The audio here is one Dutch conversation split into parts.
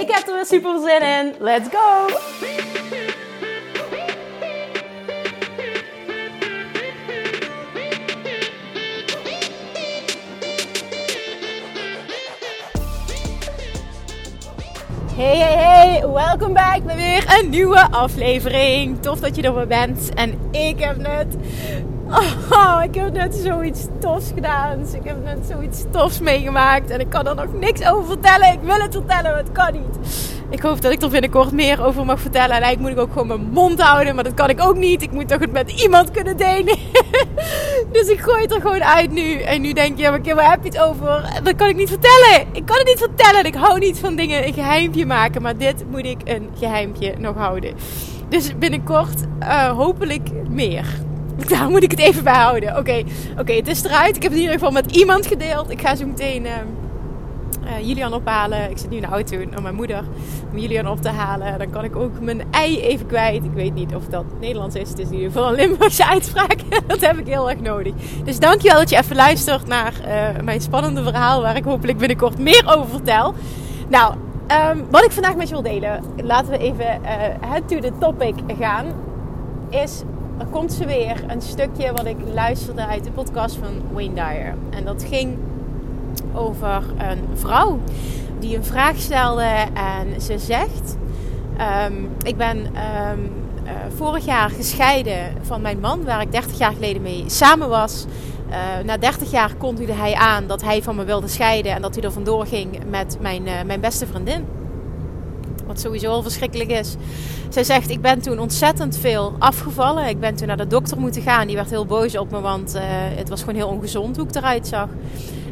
Ik heb er weer super zin in. Let's go! Hey, hey, hey, welkom back bij weer een nieuwe aflevering. Tof dat je er weer bent. En ik heb net, oh, ik heb net zoiets tofs gedaan. Dus ik heb net zoiets tofs meegemaakt. En ik kan er nog niks over vertellen. Ik wil het vertellen, maar het kan niet. Ik hoop dat ik er binnenkort meer over mag vertellen. En eigenlijk moet ik ook gewoon mijn mond houden. Maar dat kan ik ook niet. Ik moet toch het met iemand kunnen delen. dus ik gooi het er gewoon uit nu. En nu denk je, ja, maar waar heb je het over? Dat kan ik niet vertellen. Ik kan het niet vertellen. Ik hou niet van dingen een geheimpje maken. Maar dit moet ik een geheimpje nog houden. Dus binnenkort uh, hopelijk meer. Daar moet ik het even bij houden. Oké, oké, het is eruit. Ik heb het in ieder geval met iemand gedeeld. Ik ga zo meteen... Uh, uh, Julian ophalen. Ik zit nu in de auto naar mijn moeder om Julian op te halen. Dan kan ik ook mijn ei even kwijt. Ik weet niet of dat Nederlands is. Het is in ieder geval een Limburgse uitspraak. dat heb ik heel erg nodig. Dus dankjewel dat je even luistert naar uh, mijn spannende verhaal. Waar ik hopelijk binnenkort meer over vertel. Nou, um, wat ik vandaag met je wil delen. Laten we even uh, to the topic gaan. Is er komt ze weer een stukje wat ik luisterde uit de podcast van Wayne Dyer. En dat ging over een vrouw die een vraag stelde en ze zegt: um, Ik ben um, uh, vorig jaar gescheiden van mijn man, waar ik 30 jaar geleden mee samen was. Uh, na 30 jaar kondigde hij aan dat hij van me wilde scheiden en dat hij er vandoor ging met mijn, uh, mijn beste vriendin. Wat sowieso al verschrikkelijk is. Zij zegt: Ik ben toen ontzettend veel afgevallen. Ik ben toen naar de dokter moeten gaan. Die werd heel boos op me, want uh, het was gewoon heel ongezond hoe ik eruit zag.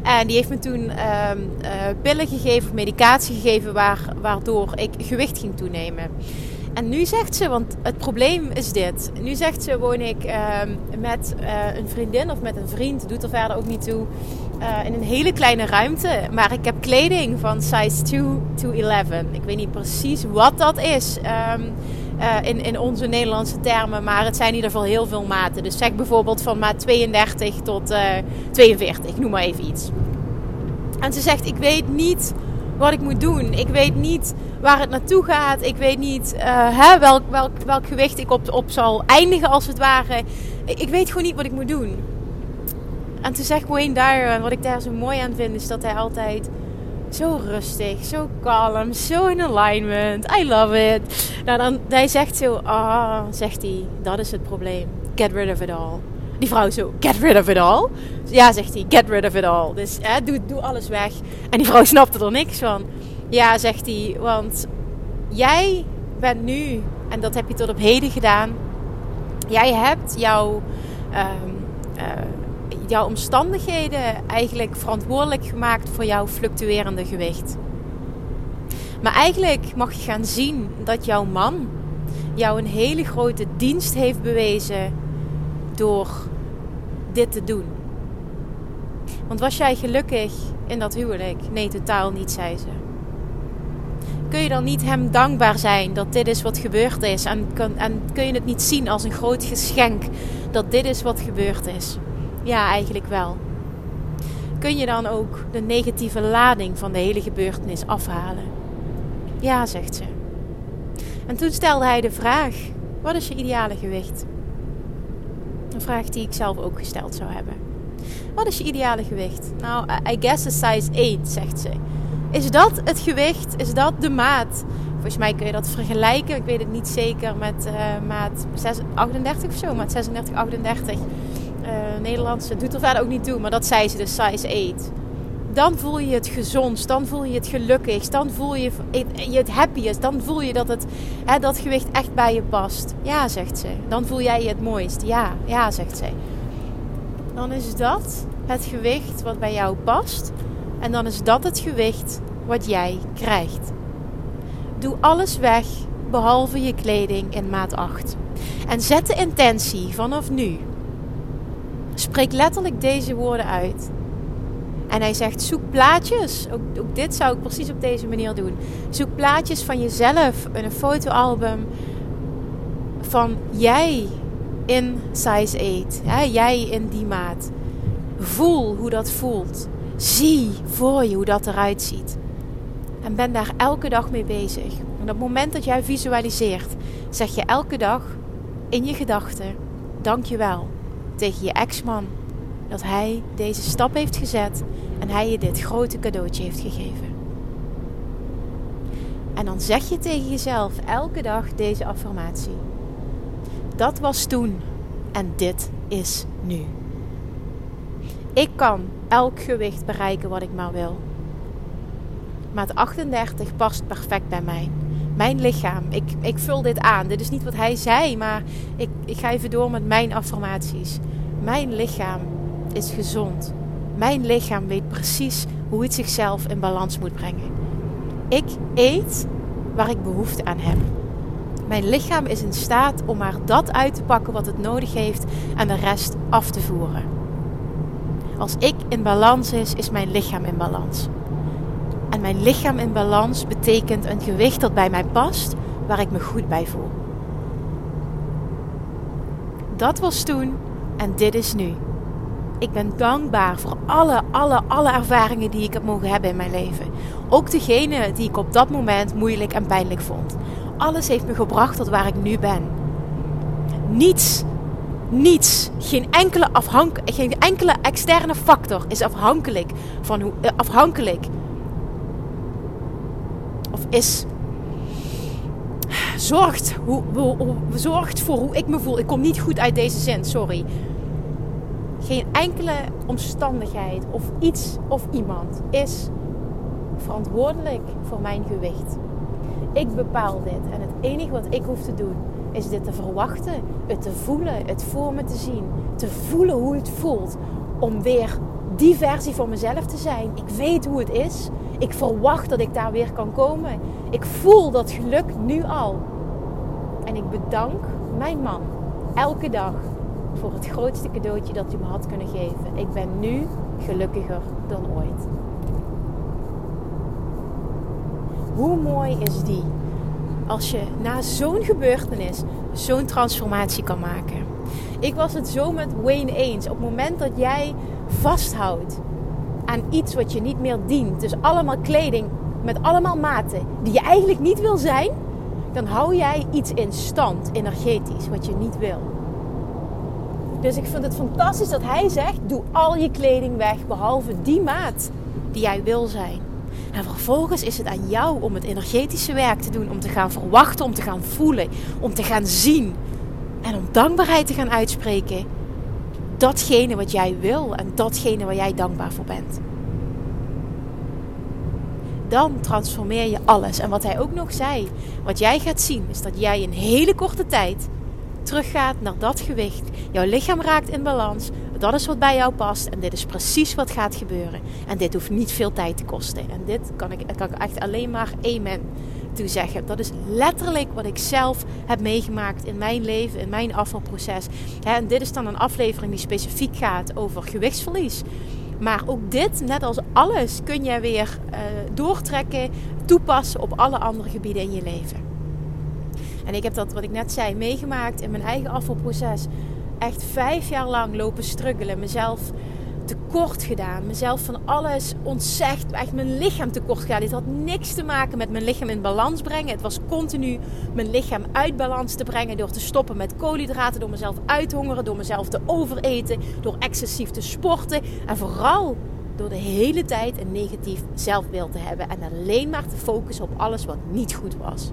En die heeft me toen uh, uh, pillen gegeven, medicatie gegeven, waar, waardoor ik gewicht ging toenemen. En nu zegt ze, want het probleem is dit. Nu zegt ze, woon ik uh, met uh, een vriendin of met een vriend, doet er verder ook niet toe, uh, in een hele kleine ruimte. Maar ik heb kleding van size 2 to 11. Ik weet niet precies wat dat is. Um, uh, in, in onze Nederlandse termen. Maar het zijn in ieder geval heel veel maten. Dus zeg bijvoorbeeld van maat 32 tot uh, 42. Noem maar even iets. En ze zegt: Ik weet niet wat ik moet doen. Ik weet niet waar het naartoe gaat. Ik weet niet hè, welk, welk, welk gewicht ik op, op zal eindigen als het ware. Ik weet gewoon niet wat ik moet doen. En toen zegt Wayne Dyer, en wat ik daar zo mooi aan vind, is dat hij altijd zo rustig, zo kalm, zo in alignment. I love it. Nou, dan, hij zegt zo, ah, zegt hij, dat is het probleem. Get rid of it all. Die vrouw zo, get rid of it all? Ja, zegt hij, get rid of it all. Dus hè, doe, doe alles weg. En die vrouw snapte er niks van. Ja, zegt hij, want jij bent nu, en dat heb je tot op heden gedaan, jij hebt jouw, um, uh, jouw omstandigheden eigenlijk verantwoordelijk gemaakt voor jouw fluctuerende gewicht. Maar eigenlijk mag je gaan zien dat jouw man jou een hele grote dienst heeft bewezen door dit te doen. Want was jij gelukkig in dat huwelijk? Nee, totaal niet, zei ze. Kun je dan niet hem dankbaar zijn dat dit is wat gebeurd is? En, kun, en kun je het niet zien als een groot geschenk dat dit is wat gebeurd is? Ja, eigenlijk wel. Kun je dan ook de negatieve lading van de hele gebeurtenis afhalen? Ja, zegt ze. En toen stelde hij de vraag: wat is je ideale gewicht? Een vraag die ik zelf ook gesteld zou hebben. Wat is je ideale gewicht? Nou, I guess a size 8, zegt ze. Is dat het gewicht? Is dat de maat? Volgens mij kun je dat vergelijken. Ik weet het niet zeker met uh, maat 38 of zo. Maat 36, 38. Uh, Nederlands. Het doet er verder ook niet toe. Maar dat zei ze, de size 8 dan voel je het gezondst, dan voel je het gelukkigst, dan voel je je het happiest, dan voel je dat het, hè, dat gewicht echt bij je past. Ja, zegt ze. Dan voel jij je het mooist. Ja, ja, zegt ze. Dan is dat het gewicht wat bij jou past en dan is dat het gewicht wat jij krijgt. Doe alles weg behalve je kleding in maat 8. En zet de intentie vanaf nu. Spreek letterlijk deze woorden uit. En hij zegt: zoek plaatjes. Ook, dit zou ik precies op deze manier doen. Zoek plaatjes van jezelf een fotoalbum. Van jij in size 8. Jij in die maat. Voel hoe dat voelt. Zie voor je hoe dat eruit ziet. En ben daar elke dag mee bezig. Op het moment dat jij visualiseert, zeg je elke dag in je gedachten: Dankjewel tegen je ex-man dat hij deze stap heeft gezet en hij je dit grote cadeautje heeft gegeven. En dan zeg je tegen jezelf elke dag deze affirmatie. Dat was toen en dit is nu. Ik kan elk gewicht bereiken wat ik maar wil. Maat 38 past perfect bij mij. Mijn lichaam, ik, ik vul dit aan. Dit is niet wat hij zei, maar ik, ik ga even door met mijn affirmaties. Mijn lichaam is gezond. Mijn lichaam weet precies hoe het zichzelf in balans moet brengen. Ik eet waar ik behoefte aan heb. Mijn lichaam is in staat om maar dat uit te pakken wat het nodig heeft en de rest af te voeren. Als ik in balans is, is mijn lichaam in balans. Mijn lichaam in balans betekent een gewicht dat bij mij past, waar ik me goed bij voel. Dat was toen en dit is nu. Ik ben dankbaar voor alle, alle, alle ervaringen die ik heb mogen hebben in mijn leven. Ook degene die ik op dat moment moeilijk en pijnlijk vond. Alles heeft me gebracht tot waar ik nu ben. Niets, niets, geen enkele, afhank, geen enkele externe factor is afhankelijk van hoe, eh, afhankelijk of is zorgt, hoe, zorgt voor hoe ik me voel. Ik kom niet goed uit deze zin, sorry. Geen enkele omstandigheid of iets of iemand is verantwoordelijk voor mijn gewicht. Ik bepaal dit en het enige wat ik hoef te doen is dit te verwachten, het te voelen, het voor me te zien, te voelen hoe het voelt om weer die versie van mezelf te zijn. Ik weet hoe het is. Ik verwacht dat ik daar weer kan komen. Ik voel dat geluk nu al. En ik bedank mijn man elke dag voor het grootste cadeautje dat hij me had kunnen geven. Ik ben nu gelukkiger dan ooit. Hoe mooi is die? Als je na zo'n gebeurtenis zo'n transformatie kan maken. Ik was het zo met Wayne eens. Op het moment dat jij vasthoudt aan iets wat je niet meer dient. Dus allemaal kleding met allemaal maten die je eigenlijk niet wil zijn. Dan hou jij iets in stand, energetisch, wat je niet wil. Dus ik vind het fantastisch dat hij zegt: doe al je kleding weg behalve die maat die jij wil zijn. En vervolgens is het aan jou om het energetische werk te doen, om te gaan verwachten, om te gaan voelen, om te gaan zien en om dankbaarheid te gaan uitspreken. Datgene wat jij wil en datgene waar jij dankbaar voor bent. Dan transformeer je alles. En wat hij ook nog zei, wat jij gaat zien, is dat jij in hele korte tijd teruggaat naar dat gewicht. Jouw lichaam raakt in balans. Dat is wat bij jou past. En dit is precies wat gaat gebeuren. En dit hoeft niet veel tijd te kosten. En dit kan ik, kan ik echt alleen maar amen toe zeggen. Dat is letterlijk wat ik zelf heb meegemaakt in mijn leven, in mijn afvalproces. En dit is dan een aflevering die specifiek gaat over gewichtsverlies. Maar ook dit, net als alles, kun je weer uh, doortrekken, toepassen op alle andere gebieden in je leven. En ik heb dat, wat ik net zei, meegemaakt in mijn eigen afvalproces. Echt vijf jaar lang lopen struggelen. Mezelf tekort gedaan. Mezelf van alles ontzegd. Echt mijn lichaam tekort gedaan. Dit had niks te maken met mijn lichaam in balans brengen. Het was continu mijn lichaam uit balans te brengen. Door te stoppen met koolhydraten. Door mezelf uit te hongeren. Door mezelf te overeten. Door excessief te sporten. En vooral door de hele tijd een negatief zelfbeeld te hebben. En alleen maar te focussen op alles wat niet goed was.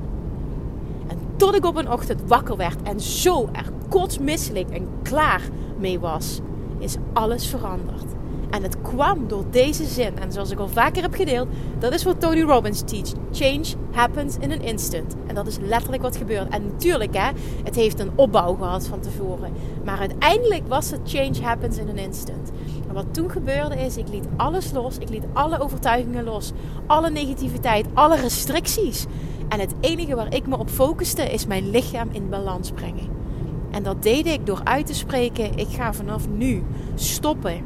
Tot ik op een ochtend wakker werd en zo er kotsmisselijk en klaar mee was, is alles veranderd. En het kwam door deze zin. En zoals ik al vaker heb gedeeld, dat is wat Tony Robbins teach. Change happens in an instant. En dat is letterlijk wat gebeurt. En natuurlijk, hè, het heeft een opbouw gehad van tevoren. Maar uiteindelijk was het change happens in an instant. En wat toen gebeurde is, ik liet alles los. Ik liet alle overtuigingen los. Alle negativiteit, alle restricties. En het enige waar ik me op focuste is mijn lichaam in balans brengen. En dat deed ik door uit te spreken: ik ga vanaf nu stoppen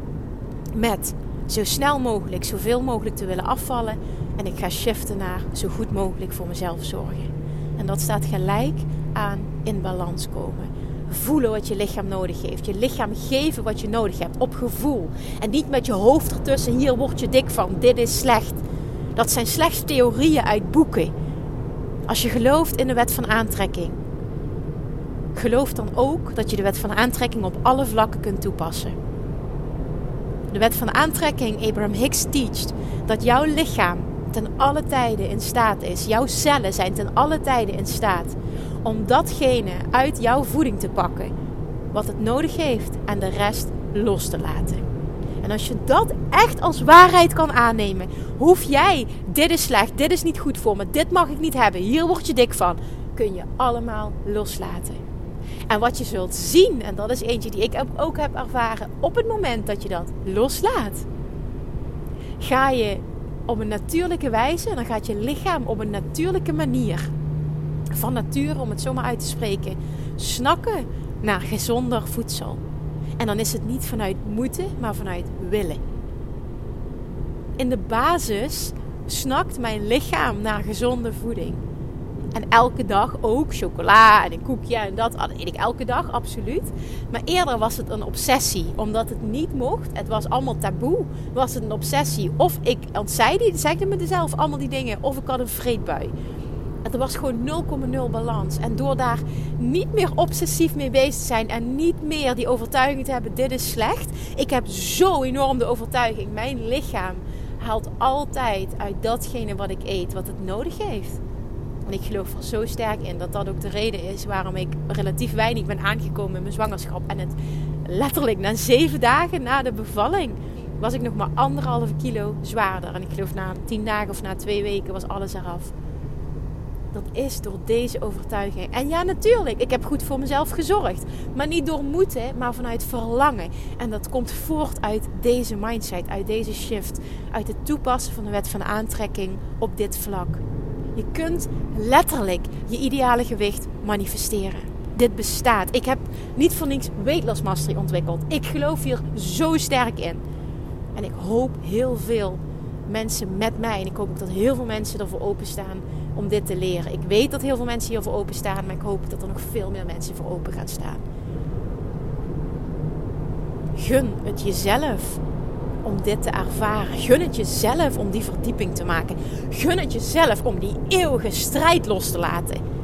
met zo snel mogelijk, zoveel mogelijk te willen afvallen. En ik ga shiften naar zo goed mogelijk voor mezelf zorgen. En dat staat gelijk aan in balans komen. Voelen wat je lichaam nodig heeft. Je lichaam geven wat je nodig hebt. Op gevoel. En niet met je hoofd ertussen. Hier word je dik van. Dit is slecht. Dat zijn slechts theorieën uit boeken. Als je gelooft in de wet van aantrekking. Geloof dan ook dat je de wet van aantrekking op alle vlakken kunt toepassen. De wet van aantrekking, Abraham Hicks teacht dat jouw lichaam ten alle tijden in staat is, jouw cellen zijn ten alle tijden in staat om datgene uit jouw voeding te pakken wat het nodig heeft en de rest los te laten. En als je dat echt als waarheid kan aannemen, hoef jij, dit is slecht, dit is niet goed voor me, dit mag ik niet hebben, hier word je dik van, kun je allemaal loslaten. En wat je zult zien, en dat is eentje die ik ook heb ervaren, op het moment dat je dat loslaat, ga je op een natuurlijke wijze, dan gaat je lichaam op een natuurlijke manier, van nature om het zomaar uit te spreken, snakken naar gezonder voedsel. En dan is het niet vanuit moeten, maar vanuit willen. In de basis snakt mijn lichaam naar gezonde voeding. En elke dag ook chocola en een koekje en dat. Eet ik elke dag, absoluut. Maar eerder was het een obsessie. Omdat het niet mocht. Het was allemaal taboe. Was het een obsessie. Of ik ontzegde me mezelf allemaal die dingen. Of ik had een vreedbui. Het was gewoon 0,0 balans. En door daar niet meer obsessief mee bezig te zijn en niet meer die overtuiging te hebben: dit is slecht. Ik heb zo enorm de overtuiging: mijn lichaam haalt altijd uit datgene wat ik eet wat het nodig heeft. En ik geloof er zo sterk in dat dat ook de reden is waarom ik relatief weinig ben aangekomen in mijn zwangerschap. En het letterlijk na zeven dagen na de bevalling was ik nog maar anderhalve kilo zwaarder. En ik geloof na tien dagen of na twee weken was alles eraf. Dat is door deze overtuiging. En ja, natuurlijk, ik heb goed voor mezelf gezorgd. Maar niet door moeten, maar vanuit verlangen. En dat komt voort uit deze mindset, uit deze shift. Uit het toepassen van de wet van aantrekking op dit vlak. Je kunt letterlijk je ideale gewicht manifesteren. Dit bestaat. Ik heb niet voor niks weight loss mastery ontwikkeld. Ik geloof hier zo sterk in. En ik hoop heel veel mensen met mij. En ik hoop ook dat heel veel mensen ervoor openstaan om dit te leren. Ik weet dat heel veel mensen hiervoor openstaan. Maar ik hoop dat er nog veel meer mensen voor open gaan staan. Gun het jezelf om dit te ervaren. Gun het jezelf om die verdieping te maken. Gun het jezelf om die eeuwige strijd los te laten.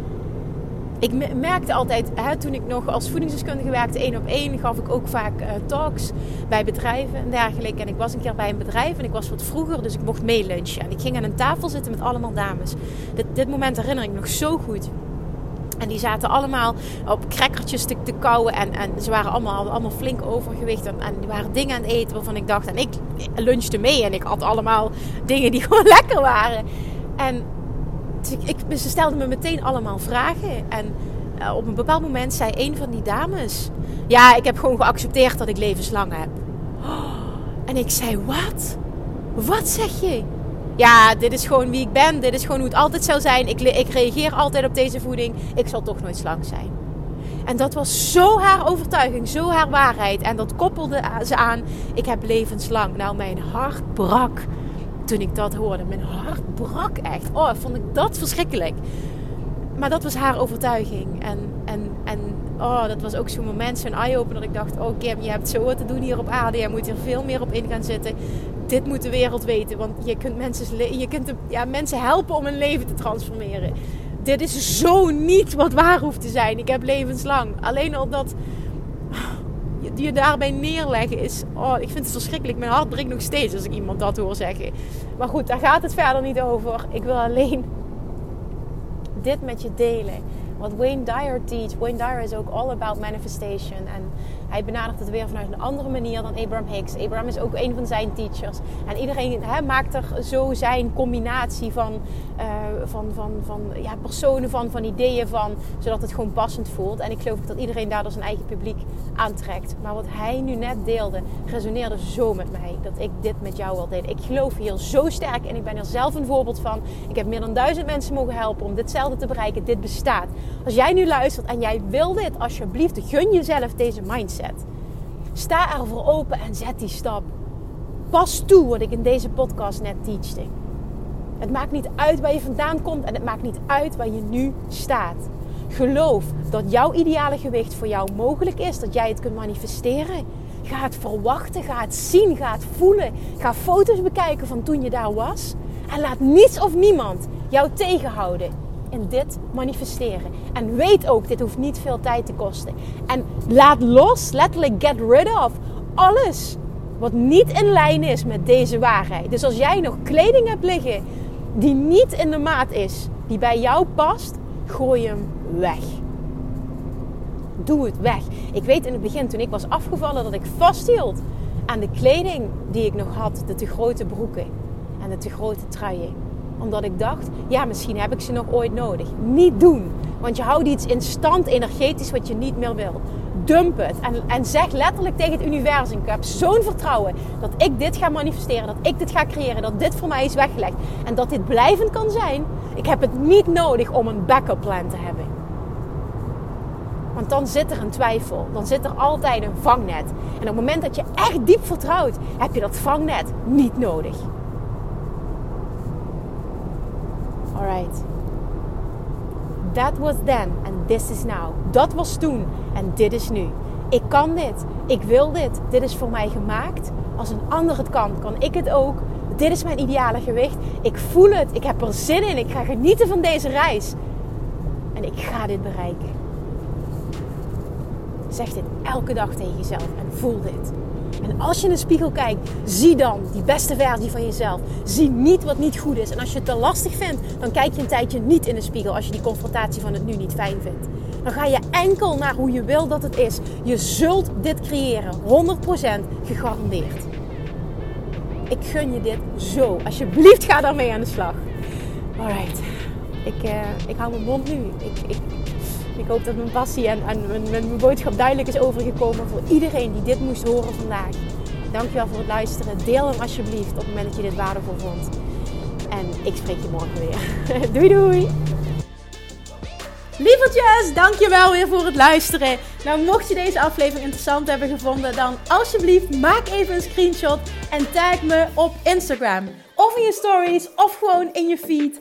Ik merkte altijd, hè, toen ik nog als voedingsdeskundige werkte, één op één, gaf ik ook vaak uh, talks bij bedrijven en dergelijke. En ik was een keer bij een bedrijf en ik was wat vroeger, dus ik mocht meelunchen. En ik ging aan een tafel zitten met allemaal dames. Dit, dit moment herinner ik nog zo goed. En die zaten allemaal op crackertjes te, te kauwen. En, en ze waren allemaal, allemaal flink overgewicht. En, en die waren dingen aan het eten waarvan ik dacht... En ik lunchte mee en ik had allemaal dingen die gewoon lekker waren. En ik, ze stelden me meteen allemaal vragen. En uh, op een bepaald moment zei een van die dames... Ja, ik heb gewoon geaccepteerd dat ik levenslang heb. En ik zei, wat? Wat zeg je? Ja, dit is gewoon wie ik ben. Dit is gewoon hoe het altijd zou zijn. Ik, ik reageer altijd op deze voeding. Ik zal toch nooit slank zijn. En dat was zo haar overtuiging, zo haar waarheid. En dat koppelde ze aan, ik heb levenslang. Nou, mijn hart brak toen ik dat hoorde. Mijn hart brak echt. Oh, vond ik dat verschrikkelijk. Maar dat was haar overtuiging. En, en, en oh, dat was ook zo'n moment, zo'n eye-opener. Dat ik dacht, oh Kim, je hebt zo wat te doen hier op aarde. Je moet er veel meer op in gaan zitten dit moet de wereld weten. Want je kunt mensen, je kunt ja, mensen helpen om hun leven te transformeren. Dit is zo niet wat waar hoeft te zijn. Ik heb levenslang. Alleen al dat je, je daarbij neerleggen is. Oh, ik vind het verschrikkelijk. Mijn hart breekt nog steeds als ik iemand dat hoor zeggen. Maar goed, daar gaat het verder niet over. Ik wil alleen dit met je delen Wat Wayne Dyer teach. Wayne Dyer is ook all about manifestation. En hij benadert het weer vanuit een andere manier dan Abraham Hicks. Abraham is ook een van zijn teachers. En iedereen hè, maakt er zo zijn combinatie van, uh, van, van, van ja, personen van, van ideeën van. Zodat het gewoon passend voelt. En ik geloof dat iedereen daardoor zijn eigen publiek aantrekt. Maar wat hij nu net deelde, resoneerde zo met mij. Dat ik dit met jou wil delen. Ik geloof hier zo sterk en ik ben er zelf een voorbeeld van. Ik heb meer dan duizend mensen mogen helpen om ditzelfde te bereiken. Dit bestaat. Als jij nu luistert en jij wil dit, alsjeblieft, gun jezelf deze mindset. Sta ervoor open en zet die stap. Pas toe wat ik in deze podcast net teachte. Het maakt niet uit waar je vandaan komt en het maakt niet uit waar je nu staat. Geloof dat jouw ideale gewicht voor jou mogelijk is, dat jij het kunt manifesteren. Ga het verwachten, ga het zien, ga het voelen. Ga foto's bekijken van toen je daar was. En laat niets of niemand jou tegenhouden in dit manifesteren. En weet ook, dit hoeft niet veel tijd te kosten. En laat los, letterlijk get rid of, alles wat niet in lijn is met deze waarheid. Dus als jij nog kleding hebt liggen die niet in de maat is, die bij jou past, gooi hem weg. Doe het weg. Ik weet in het begin, toen ik was afgevallen, dat ik vasthield aan de kleding die ik nog had. De te grote broeken en de te grote truien omdat ik dacht, ja, misschien heb ik ze nog ooit nodig. Niet doen. Want je houdt iets in stand energetisch wat je niet meer wil. Dump het. En, en zeg letterlijk tegen het universum: Ik heb zo'n vertrouwen dat ik dit ga manifesteren. Dat ik dit ga creëren. Dat dit voor mij is weggelegd. En dat dit blijvend kan zijn. Ik heb het niet nodig om een backup plan te hebben. Want dan zit er een twijfel. Dan zit er altijd een vangnet. En op het moment dat je echt diep vertrouwt, heb je dat vangnet niet nodig. Alright. That was then and this is now. Dat was toen en dit is nu. Ik kan dit. Ik wil dit. Dit is voor mij gemaakt. Als een ander het kan, kan ik het ook. Dit is mijn ideale gewicht. Ik voel het. Ik heb er zin in. Ik ga genieten van deze reis. En ik ga dit bereiken. Zeg dit elke dag tegen jezelf en voel dit. En als je in de spiegel kijkt, zie dan die beste versie van jezelf. Zie niet wat niet goed is. En als je het te lastig vindt, dan kijk je een tijdje niet in de spiegel als je die confrontatie van het nu niet fijn vindt. Dan ga je enkel naar hoe je wil dat het is. Je zult dit creëren, 100% gegarandeerd. Ik gun je dit zo. Alsjeblieft, ga daarmee aan de slag. Alright. Ik, uh, ik hou mijn mond nu. Ik, ik, ik hoop dat mijn passie en, en mijn, mijn, boodschap duidelijk is overgekomen voor iedereen die dit moest horen vandaag. Dankjewel voor het luisteren. Deel hem alsjeblieft op het moment dat je dit waardevol vond. En ik spreek je morgen weer. doei doei! Lievertjes, dankjewel weer voor het luisteren. Nou, mocht je deze aflevering interessant hebben gevonden, dan alsjeblieft maak even een screenshot en tag me op Instagram. Of in je stories, of gewoon in je feed.